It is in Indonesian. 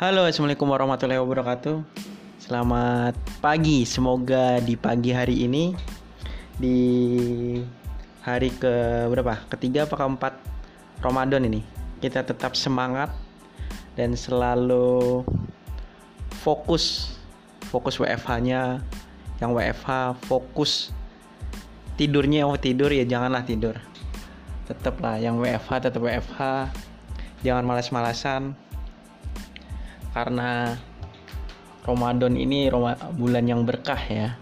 Halo, assalamualaikum warahmatullahi wabarakatuh. Selamat pagi, semoga di pagi hari ini di hari ke berapa? Ketiga apa keempat Ramadan ini kita tetap semangat dan selalu fokus fokus WFH-nya yang WFH fokus tidurnya. Yang tidur ya janganlah tidur. Tetaplah yang WFH tetap WFH jangan malas-malasan karena Ramadan ini bulan yang berkah ya